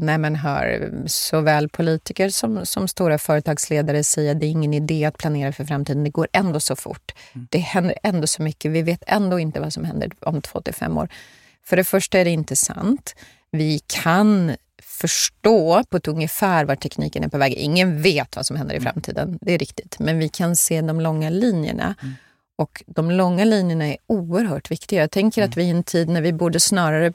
när man hör såväl politiker som, som stora företagsledare säga att det är ingen idé att planera för framtiden. Det går ändå så fort. Mm. Det händer ändå så mycket. Vi vet ändå inte vad som händer om två till fem år. För det första är det inte sant. Vi kan förstå på ett ungefär var tekniken är på väg. Ingen vet vad som händer i mm. framtiden, det är riktigt. Men vi kan se de långa linjerna. Mm. Och de långa linjerna är oerhört viktiga. Jag tänker mm. att vi i en tid när vi borde snarare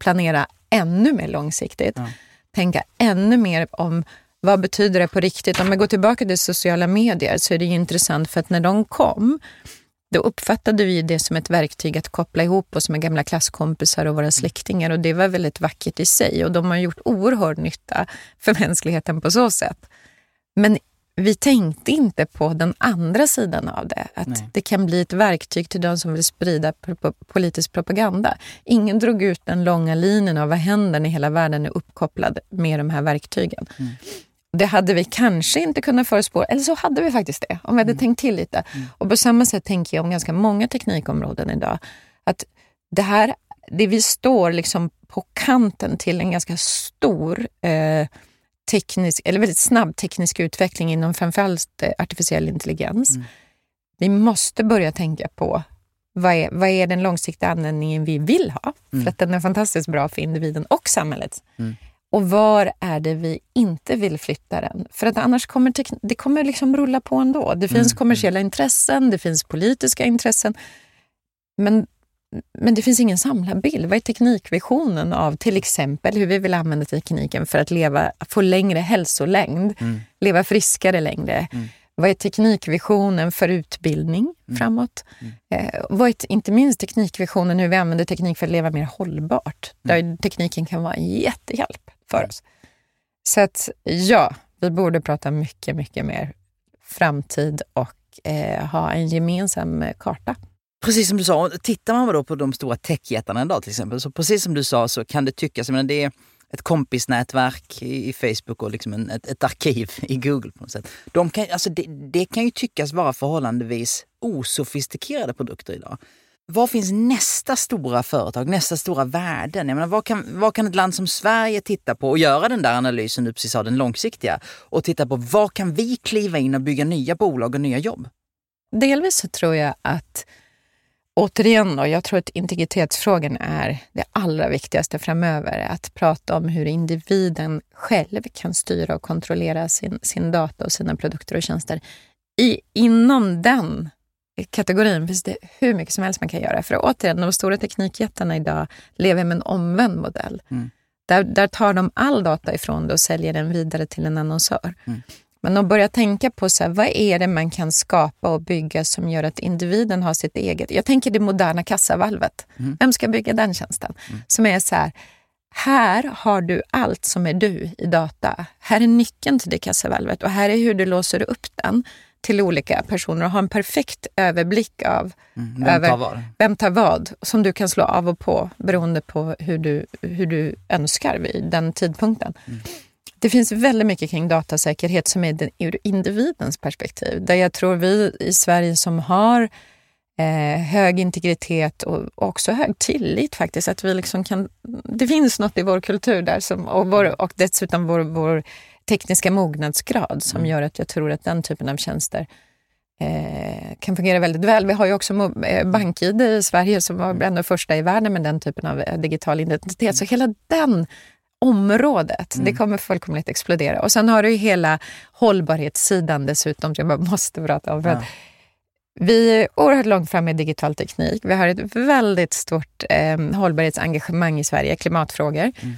planera ännu mer långsiktigt. Ja. Tänka ännu mer om vad betyder det på riktigt? Om jag går tillbaka till sociala medier så är det intressant för att när de kom då uppfattade vi det som ett verktyg att koppla ihop oss med gamla klasskompisar och våra mm. släktingar och det var väldigt vackert i sig och de har gjort oerhörd nytta för mänskligheten på så sätt. Men vi tänkte inte på den andra sidan av det. Att Nej. det kan bli ett verktyg till de som vill sprida politisk propaganda. Ingen drog ut den långa linjen av vad händer när hela världen är uppkopplad med de här verktygen. Mm. Det hade vi kanske inte kunnat förutspå, eller så hade vi faktiskt det, om vi hade mm. tänkt till lite. Mm. Och på samma sätt tänker jag om ganska många teknikområden idag. Att det här, det vi står liksom på kanten till en ganska stor eh, teknisk, eller väldigt snabb teknisk utveckling inom framförallt eh, artificiell intelligens. Mm. Vi måste börja tänka på vad är, vad är den långsiktiga användningen vi vill ha? Mm. För att den är fantastiskt bra för individen och samhället. Mm. Och var är det vi inte vill flytta den? För att annars kommer det kommer liksom rulla på ändå. Det finns mm. kommersiella intressen, det finns politiska intressen. Men men det finns ingen samlad bild. Vad är teknikvisionen av till exempel hur vi vill använda tekniken för att leva, få längre hälsolängd, mm. leva friskare längre? Mm. Vad är teknikvisionen för utbildning mm. framåt? Mm. Eh, vad är inte minst teknikvisionen hur vi använder teknik för att leva mer hållbart? Mm. Där tekniken kan vara en jättehjälp för oss. Så att ja, vi borde prata mycket, mycket mer framtid och eh, ha en gemensam karta. Precis som du sa, tittar man då på de stora techjättarna idag till exempel, så precis som du sa så kan det tyckas, jag menar, det är ett kompisnätverk i, i Facebook och liksom en, ett, ett, arkiv i Google på något sätt. De kan, alltså det, det kan ju tyckas vara förhållandevis osofistikerade produkter idag. Vad finns nästa stora företag, nästa stora värden? Jag menar, vad, kan, vad kan ett land som Sverige titta på och göra den där analysen du precis sa, den långsiktiga, och titta på vad kan vi kliva in och bygga nya bolag och nya jobb? Delvis så tror jag att återigen, då, jag tror att integritetsfrågan är det allra viktigaste framöver. Att prata om hur individen själv kan styra och kontrollera sin, sin data och sina produkter och tjänster. I, inom den kategorin finns det hur mycket som helst man kan göra. För återigen, de stora teknikjättarna idag lever med en omvänd modell. Mm. Där, där tar de all data ifrån det och säljer den vidare till en annonsör. Mm. Men att börja tänka på så här, vad är det man kan skapa och bygga som gör att individen har sitt eget. Jag tänker det moderna kassavalvet. Mm. Vem ska bygga den tjänsten? Mm. Som är så här, här har du allt som är du i data. Här är nyckeln till det kassavalvet och här är hur du låser upp den till olika personer och har en perfekt överblick av mm, vem, över, tar vad? vem tar vad som du kan slå av och på beroende på hur du, hur du önskar vid den tidpunkten. Mm. Det finns väldigt mycket kring datasäkerhet som är den, ur individens perspektiv. Där jag tror vi i Sverige som har eh, hög integritet och också hög tillit faktiskt. Att vi liksom kan, det finns något i vår kultur där som, och, vår, och dessutom vår, vår tekniska mognadsgrad som mm. gör att jag tror att den typen av tjänster eh, kan fungera väldigt väl. Vi har ju också eh, BankID i Sverige som var bland de första i världen med den typen av eh, digital identitet. Så hela den området. Mm. Det kommer fullkomligt explodera. Och sen har du ju hela hållbarhetssidan dessutom, som jag bara måste prata om. För ja. Vi är oerhört långt fram med digital teknik. Vi har ett väldigt stort eh, hållbarhetsengagemang i Sverige, klimatfrågor. Mm.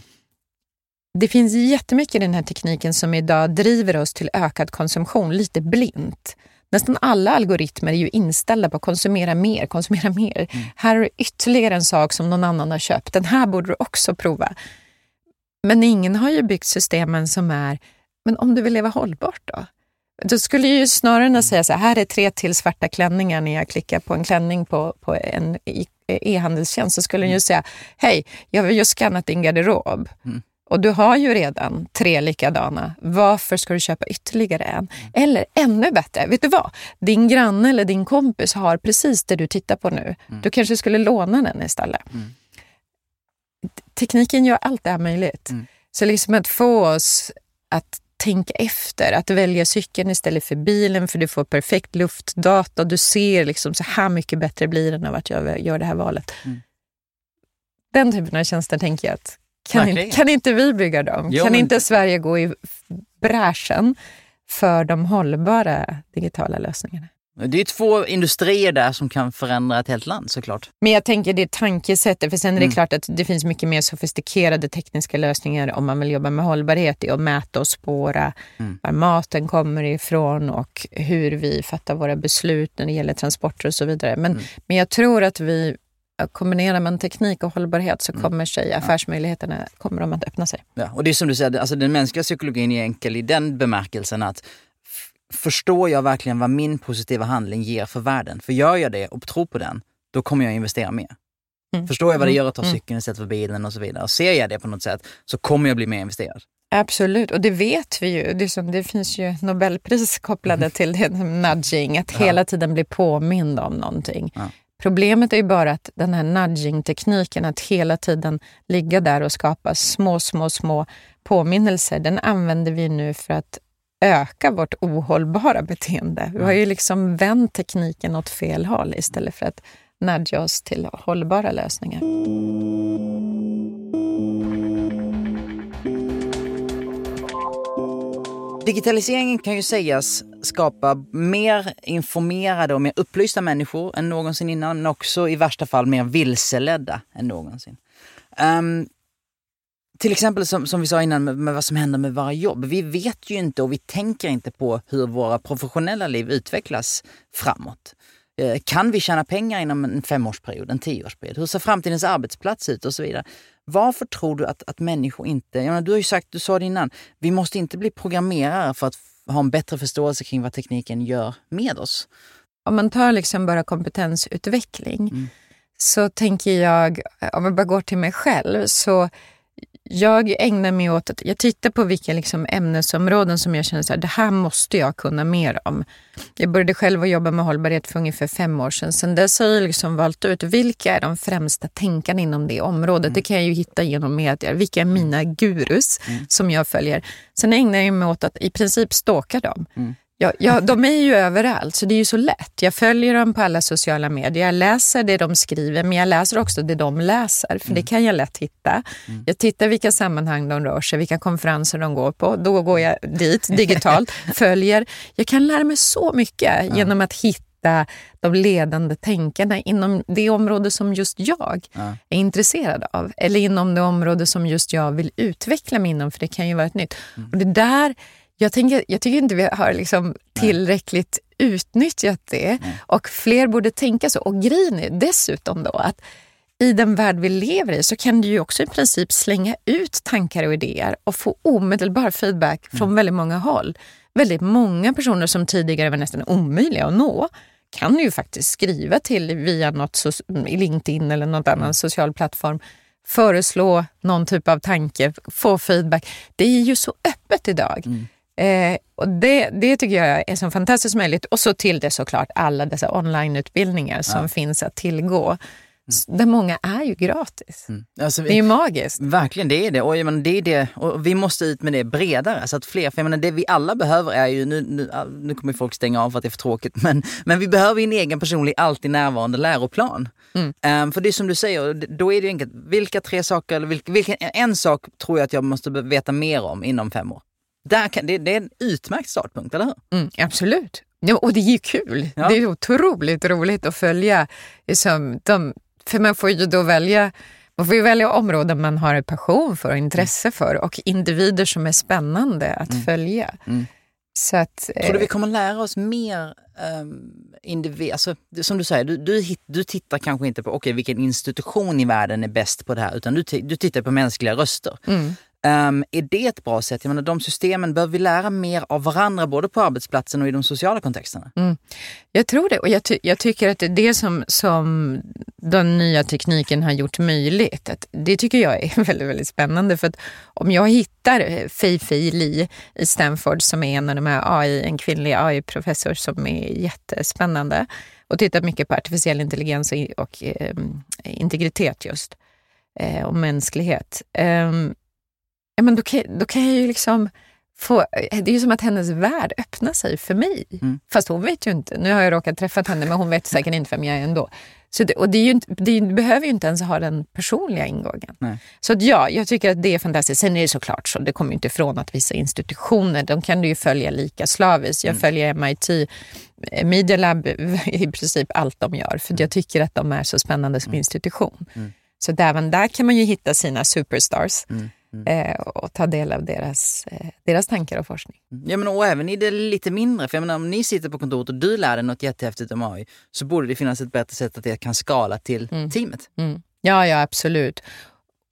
Det finns jättemycket i den här tekniken som idag driver oss till ökad konsumtion, lite blint. Nästan alla algoritmer är ju inställda på att konsumera mer, konsumera mer. Mm. Här är ytterligare en sak som någon annan har köpt. Den här borde du också prova. Men ingen har ju byggt systemen som är, men om du vill leva hållbart då? Då skulle ju snarare säga så här, här är tre till svarta klänningar när jag klickar på en klänning på, på en e-handelstjänst. Så skulle den ju mm. säga, hej, jag har just skannat din garderob. Mm. Och du har ju redan tre likadana. Varför ska du köpa ytterligare en? Eller ännu bättre, vet du vad? Din granne eller din kompis har precis det du tittar på nu. Mm. Du kanske skulle låna den istället. Mm. Tekniken gör allt det här möjligt. Mm. Så liksom att få oss att tänka efter, att välja cykeln istället för bilen för du får perfekt luftdata. Du ser liksom så här mycket bättre blir den av att jag gör det här valet. Mm. Den typen av tjänster tänker jag att kan, inte, kan inte vi bygga dem? Jo, kan men... inte Sverige gå i bräschen för de hållbara digitala lösningarna? Det är två industrier där som kan förändra ett helt land såklart. Men jag tänker det tankesättet, för sen är det mm. klart att det finns mycket mer sofistikerade tekniska lösningar om man vill jobba med hållbarhet i att mäta och spåra mm. var maten kommer ifrån och hur vi fattar våra beslut när det gäller transporter och så vidare. Men, mm. men jag tror att vi kombinerar man teknik och hållbarhet så mm. kommer sig affärsmöjligheterna kommer de att öppna sig. Ja, och det är som du säger, alltså den mänskliga psykologin är enkel i den bemärkelsen att förstår jag verkligen vad min positiva handling ger för världen? För gör jag det och tror på den, då kommer jag investera mer. Mm. Förstår jag vad det mm. gör att ta mm. cykeln istället för bilen och så vidare. Och ser jag det på något sätt så kommer jag bli mer investerad. Absolut, och det vet vi ju. Det, som, det finns ju Nobelpris kopplade till det, nudging, att ja. hela tiden bli påmind om någonting. Ja. Problemet är ju bara att den här nudging-tekniken, att hela tiden ligga där och skapa små, små, små påminnelser, den använder vi nu för att öka vårt ohållbara beteende. Vi har ju liksom vänt tekniken åt fel håll istället för att nudga oss till hållbara lösningar. Digitaliseringen kan ju sägas skapa mer informerade och mer upplysta människor än någonsin innan, men också i värsta fall mer vilseledda än någonsin. Um, till exempel som, som vi sa innan med, med, vad som händer med våra jobb. Vi vet ju inte och vi tänker inte på hur våra professionella liv utvecklas framåt. Eh, kan vi tjäna pengar inom en femårsperiod, en tioårsperiod? Hur ser framtidens arbetsplats ut och så vidare? Varför tror du att, att människor inte... Ja, du har ju sagt, du sa det innan, vi måste inte bli programmerare för att ha en bättre förståelse kring vad tekniken gör med oss. Om man tar liksom bara kompetensutveckling mm. så tänker jag, om jag bara går till mig själv, så jag ägnar mig åt att jag tittar på vilka liksom ämnesområden som jag känner att det här måste jag kunna mer om. Jag började själv att jobba med hållbarhet för ungefär fem år sedan. Sen dess har jag liksom valt ut vilka är de främsta tänkarna inom det området. Mm. Det kan jag ju hitta genom medier. Vilka är mina gurus mm. som jag följer? Sen ägnar jag mig åt att i princip stalka dem. Mm. Ja, ja, de är ju överallt, så det är ju så lätt. Jag följer dem på alla sociala medier. Jag läser det de skriver, men jag läser också det de läser, för mm. det kan jag lätt hitta. Mm. Jag tittar vilka sammanhang de rör sig, vilka konferenser de går på. Då går jag dit digitalt, följer. Jag kan lära mig så mycket ja. genom att hitta de ledande tänkarna inom det område som just jag ja. är intresserad av. Eller inom det område som just jag vill utveckla mig inom, för det kan ju vara ett nytt. Mm. Och det där jag, tänker, jag tycker inte vi har liksom tillräckligt utnyttjat det Nej. och fler borde tänka så. Och grejen är dessutom då att i den värld vi lever i så kan du ju också i princip slänga ut tankar och idéer och få omedelbar feedback mm. från väldigt många håll. Väldigt många personer som tidigare var nästan omöjliga att nå kan ju faktiskt skriva till via något so LinkedIn eller någon annan mm. social plattform föreslå någon typ av tanke, få feedback. Det är ju så öppet idag. Mm. Eh, och det, det tycker jag är så fantastiskt möjligt. Och så till det såklart alla dessa onlineutbildningar som ja. finns att tillgå. Mm. Där många är ju gratis. Mm. Alltså, det är ju magiskt. Verkligen, det är det. Och, menar, det är det. och vi måste ut med det bredare så att fler, för jag menar, det vi alla behöver är ju, nu, nu, nu kommer folk stänga av för att det är för tråkigt, men, men vi behöver en egen personlig, alltid närvarande läroplan. Mm. Um, för det är som du säger, då är det enkelt, vilka tre saker, eller vilka, vilken, en sak tror jag att jag måste veta mer om inom fem år. Där kan, det, det är en utmärkt startpunkt, eller hur? Mm, absolut. Ja, och det är ju kul. Ja. Det är otroligt roligt att följa. Liksom, de, för man får ju då välja man får ju välja områden man har en passion för och intresse för och individer som är spännande att följa. Mm. Så att, Tror du eh, vi kommer lära oss mer um, individ, alltså, som du säger, du, du, du tittar kanske inte på okej vilken institution i världen är bäst på det här utan du, du tittar på mänskliga röster. mm. Um, är det ett bra sätt? Jag menar, de systemen behöver vi lära mer av varandra både på arbetsplatsen och i de sociala kontexterna. Mm. Jag tror det och jag, ty- jag tycker att det är det som, som den nya tekniken har gjort möjligt. Att det tycker jag är väldigt, väldigt spännande för att om jag hittar eh, Fei Fei Li i Stanford som är en av de här AI, en kvinnlig AI-professor som är jättespännande och tittar mycket på artificiell intelligens och, och eh, integritet just eh, och mänsklighet. Ehm, ja, men då, kan, då kan jag ju liksom få, det är ju som att hennes värld öppnar sig för mig. Mm. Fast hon vet ju inte. Nu har jag råkat träffa henne men hon vet säkert inte vem jag är ändå. Så det, och det, inte, det behöver ju inte ens ha den personliga ingången. Nej. Så att ja, jag tycker att det är fantastiskt. Sen är det såklart så, det kommer ju inte ifrån att vissa institutioner, de kan du ju följa lika slaviskt. Jag följer MIT eh, Media Lab i princip allt de gör, för jag tycker att de är så spännande som institution. Så där, även där kan man ju hitta sina superstars eh, och ta del av deras, eh, deras tankar och forskning. Ja, men, och även i det lite mindre, för jag menar, om ni sitter på kontoret och du lär dig något jättehäftigt om AI så borde det finnas ett bättre sätt att det kan skala till teamet. Mm. Ja, ja absolut.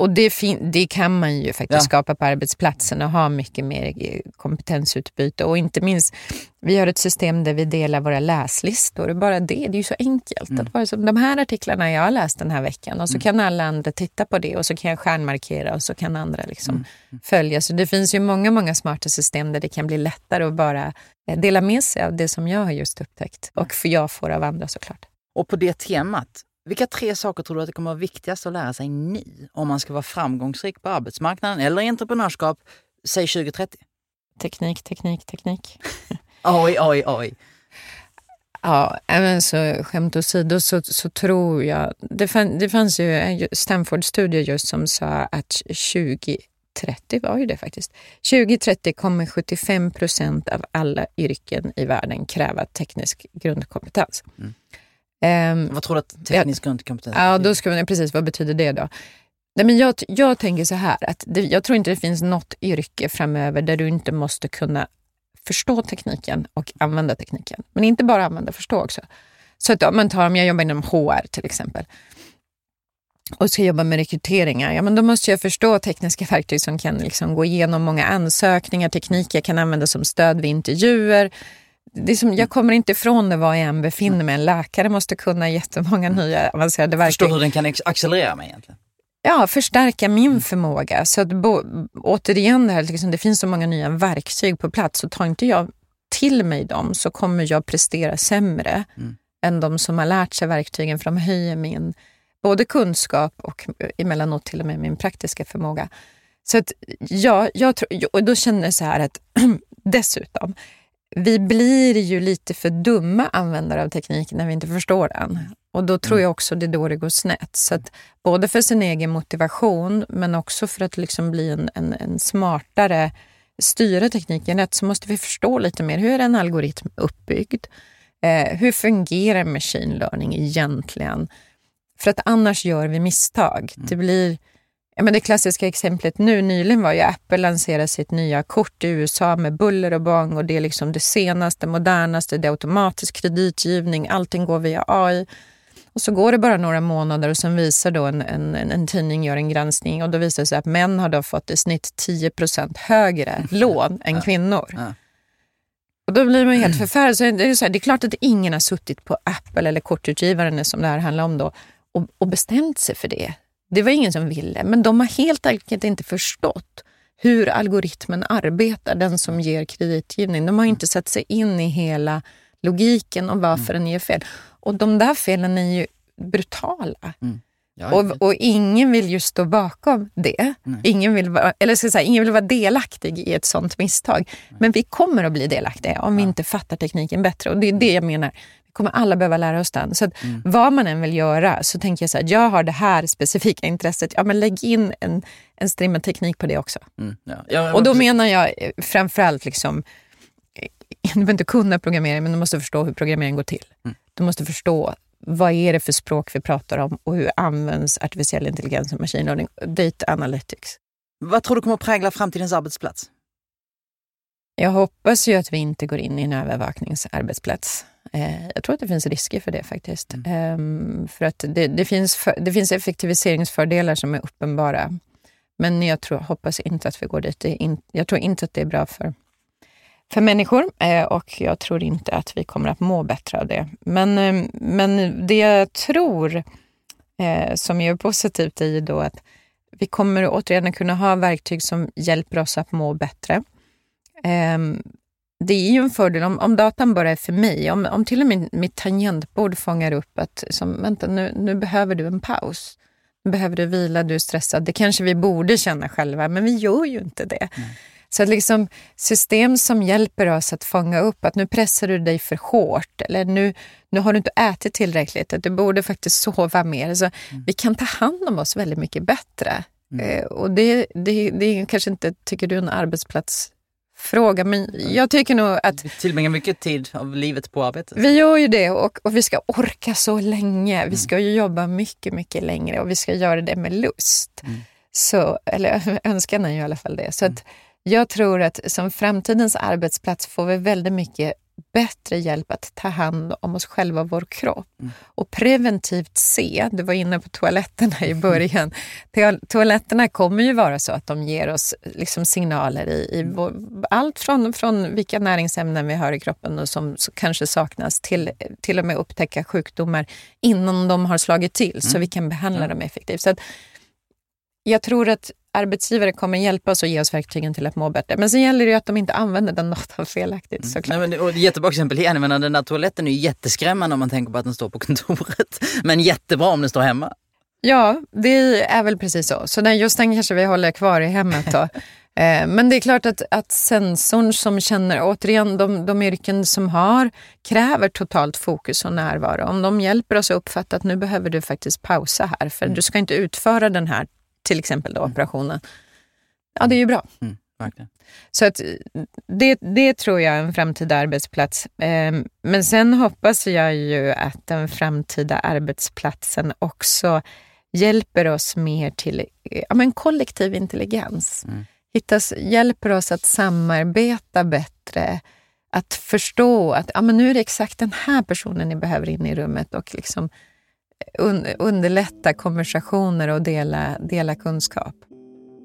Och det, det kan man ju faktiskt Ja. skapa på arbetsplatsen och ha mycket mer eh, kompetensutbyte. Och inte minst, vi har ett system där vi delar våra läslistor. Och bara det, det är ju så enkelt. Mm. Att bara som de här artiklarna jag har läst den här veckan och så kan alla andra titta på det och så kan jag stjärnmarkera och så kan andra liksom Mm. följa. Så det finns ju många, många smarta system där det kan bli lättare att bara eh, dela med sig av det som jag har just upptäckt. Och för jag får av andra såklart. Och på det temat, vilka tre saker tror du att det kommer vara viktigast att lära sig nu om man ska vara framgångsrik på arbetsmarknaden eller i entreprenörskap, säg 2030? Teknik, teknik, teknik. Oj, oj, oj. Ja, även så skämt åsido så, så tror jag... Det, fann, det fanns ju en Stanford-studie just som sa att 2030 var ju det faktiskt. 2030 kommer 75 procent av alla yrken i världen kräva teknisk grundkompetens. Ehm, Vad tror du att teknisk grundkompetens Ja, då ska man, precis, vad betyder det då? Nej, men jag, jag tänker så här, att det, jag tror inte det finns något yrke framöver där du inte måste kunna förstå tekniken och använda tekniken. Men inte bara använda, förstå också. Så att om man tar, om jag jobbar inom HR till exempel och ska jobba med rekryteringar, ja men då måste jag förstå tekniska verktyg som kan liksom gå igenom många ansökningar, teknik jag kan använda som stöd vid intervjuer. Det är som, jag kommer inte ifrån det var jag än befinner mig. En läkare måste kunna jättemånga nya avancerade Förstå verktyg. hur den kan accelerera mig egentligen. Ja, förstärka min förmåga. Så att bo, återigen, det, här, liksom, det finns så många nya verktyg på plats. Så tar inte jag till mig dem så kommer jag prestera sämre Mm. än de som har lärt sig verktygen för de höjer min både kunskap och emellanåt till och med min praktiska förmåga. Så att ja, jag tror, och då känner jag så här att dessutom, vi blir ju lite för dumma användare av teknik när vi inte förstår den. Och då tror jag också det är då det går snett. Så både för sin egen motivation men också för att liksom bli en, en, en smartare, styra tekniken rätt så måste vi förstå lite mer. Hur är en algoritm uppbyggd? Eh, hur fungerar machine learning egentligen? För att annars gör vi misstag. Det blir Ja, men det klassiska exemplet nu nyligen var ju Apple lanserade sitt nya kort i USA med buller och bång och det är liksom det senaste, modernaste, det är automatisk kreditgivning, allting går via AI. Och så går det bara några månader och sen visar då en, en, en, tidning gör en granskning och då visar det sig att män har då fått i snitt 10% högre lån än kvinnor. Ja. Och då blir man ju helt förfärad. Så det, är så här, det är klart att ingen har suttit på Apple eller kortutgivaren som det här handlar om då och, och bestämt sig för det. Det var ingen som ville, men de har helt enkelt inte förstått hur algoritmen arbetar, den som ger kreditgivning. De har inte satt sig in i hela logiken och varför den ger fel. Och de där felen är ju brutala. Ja, Och, och ingen vill ju stå bakom det. Ingen vill, vara, eller ska säga, ingen vill vara delaktig i ett sånt misstag. Men vi kommer att bli delaktiga om vi inte fattar tekniken bättre. Och det är det jag menar. Kommer alla behöva lära oss den. Så att vad man än vill göra så tänker jag så här, jag har det här specifika intresset. Ja, men lägg in en, en strimma teknik på det också. Mm, ja. Ja, Och då menar jag eh, framförallt liksom, du behöver inte kunna programmering, men du måste förstå hur programmering går till. Mm. Du måste förstå vad är det för språk vi pratar om och hur används artificiell intelligens och machine learning, data analytics. Vad tror du kommer att prägla framtidens arbetsplats? Jag hoppas ju att vi inte går in i en övervakningsarbetsplats. Eh, jag tror att det finns risker för det faktiskt. Mm. Eh, för att det, det, finns för, det finns effektiviseringsfördelar som är uppenbara. Men jag tror, hoppas inte att vi går dit. In, jag tror inte att det är bra för, för människor eh, och jag tror inte att vi kommer att må bättre av det. Men, eh, men det jag tror eh, som är positivt är då att vi kommer återigen kunna ha verktyg som hjälper oss att må bättre. Det är ju en fördel om, om datan bara är för mig. Om, om till och med mitt tangentbord fångar upp att som, vänta, nu, nu behöver du en paus. Nu behöver du vila, du är stressad. Det kanske vi borde känna själva, men vi gör ju inte det. Mm. Så att liksom system som hjälper oss att fånga upp att nu pressar du dig för hårt eller nu, nu har du inte ätit tillräckligt, att du borde faktiskt sova mer. Så mm. Vi kan ta hand om oss väldigt mycket bättre. Mm. Eh, och det, det, det är kanske inte, tycker du, en arbetsplats fråga, men jag tycker nog att... Vi tillbringar mycket tid av livet på arbetet. Vi gör ju det och, och vi ska orka så länge. Vi ska ju jobba mycket, mycket längre och vi ska göra det med lust. Mm. Så, eller önskan är ju i alla fall det. Så att jag tror att som framtidens arbetsplats får vi väldigt mycket bättre hjälp att ta hand om oss själva och vår kropp. Mm. Och preventivt se, du var inne på toaletterna i början. toaletterna kommer ju vara så att de ger oss liksom signaler i, i mm. vår, allt från, från vilka näringsämnen vi har i kroppen och som kanske saknas till till och med upptäcka sjukdomar innan de har slagit till mm. så vi kan behandla mm. dem effektivt. Så att, jag tror att arbetsgivare kommer hjälpa oss och ge oss verktygen till att må bättre. Men sen gäller det ju att de inte använder den datan felaktigt mm. såklart. Nej, men, och jättebra exempel igen. Menar, den där toaletten är ju jätteskrämmande om man tänker på att den står på kontoret. Men jättebra om den står hemma. Ja, det är väl precis så. Så den, just den kanske vi håller kvar i hemmet då. Eh, men det är klart att, att sensorn som känner, återigen de, de yrken som har, kräver totalt fokus och närvaro. Om de hjälper oss att uppfatta att nu behöver du faktiskt pausa här, för mm. du ska inte utföra den här till exempel då, mm. operationen. Ja, det är ju bra. Mm, Så att det, det tror jag är en framtida arbetsplats. Ehm, men sen hoppas jag ju att den framtida arbetsplatsen också hjälper oss mer till ja, men kollektiv intelligens. Mm. Hittas, hjälper oss att samarbeta bättre, att förstå att ja, men nu är det exakt den här personen ni behöver in i rummet och liksom un underlätta konversationer och dela, dela kunskap.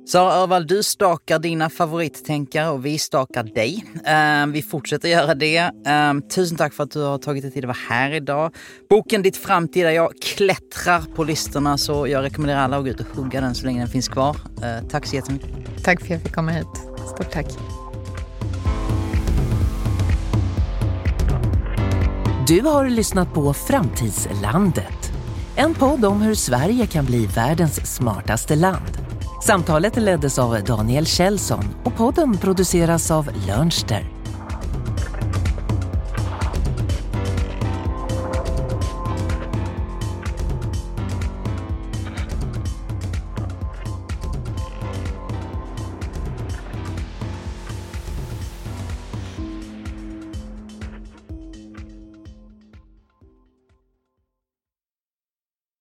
Sara Örvall, du stakar dina favorittänkare och vi stakar dig. Uh, vi fortsätter göra det. Uh, tusen tack för att du har tagit dig tid att vara här idag. Boken Ditt framtida jag klättrar på listorna så jag rekommenderar alla att gå ut och hugga den så länge den finns kvar. Uh, tack så jättemycket. Tack för att jag fick komma hit. Stort tack. Du har lyssnat på Framtidslandet en podd om hur Sverige kan bli världens smartaste land. Samtalet leddes av Daniel Kjellson och podden produceras av Lönster.